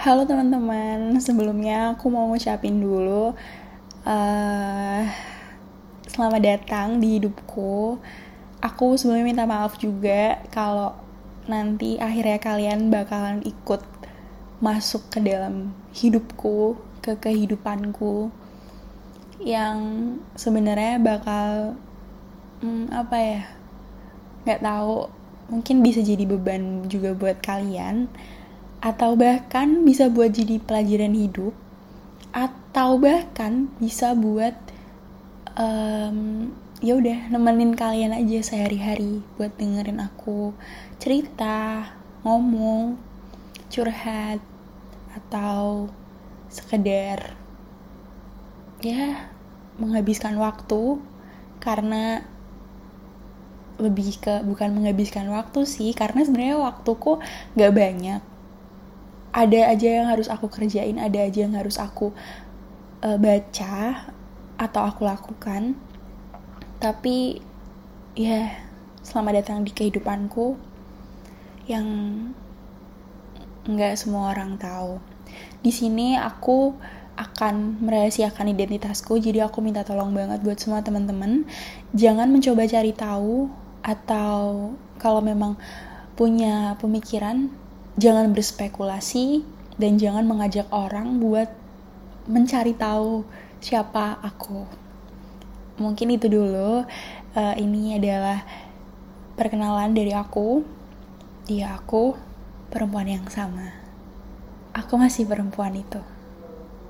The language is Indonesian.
Halo teman-teman, sebelumnya aku mau ngucapin dulu uh, Selamat datang di hidupku. Aku sebelumnya minta maaf juga kalau nanti akhirnya kalian bakalan ikut masuk ke dalam hidupku, ke kehidupanku Yang sebenarnya bakal, hmm, apa ya, Gak tahu mungkin bisa jadi beban juga buat kalian atau bahkan bisa buat jadi pelajaran hidup atau bahkan bisa buat um, ya udah nemenin kalian aja sehari-hari buat dengerin aku cerita ngomong curhat atau sekedar ya menghabiskan waktu. Karena lebih ke bukan menghabiskan waktu sih karena sebenarnya waktuku nggak banyak ada aja yang harus aku kerjain ada aja yang harus aku uh, baca atau aku lakukan. Tapi ya selamat datang di kehidupanku yang nggak semua orang tahu. Di sini aku akan merahasiakan identitasku jadi aku minta tolong banget buat semua teman-teman jangan mencoba cari tahu atau kalau memang punya pemikiran jangan berspekulasi dan jangan mengajak orang buat mencari tahu siapa aku. Mungkin itu dulu. Uh, ini adalah perkenalan dari aku. Dia aku perempuan yang sama. Aku masih perempuan itu.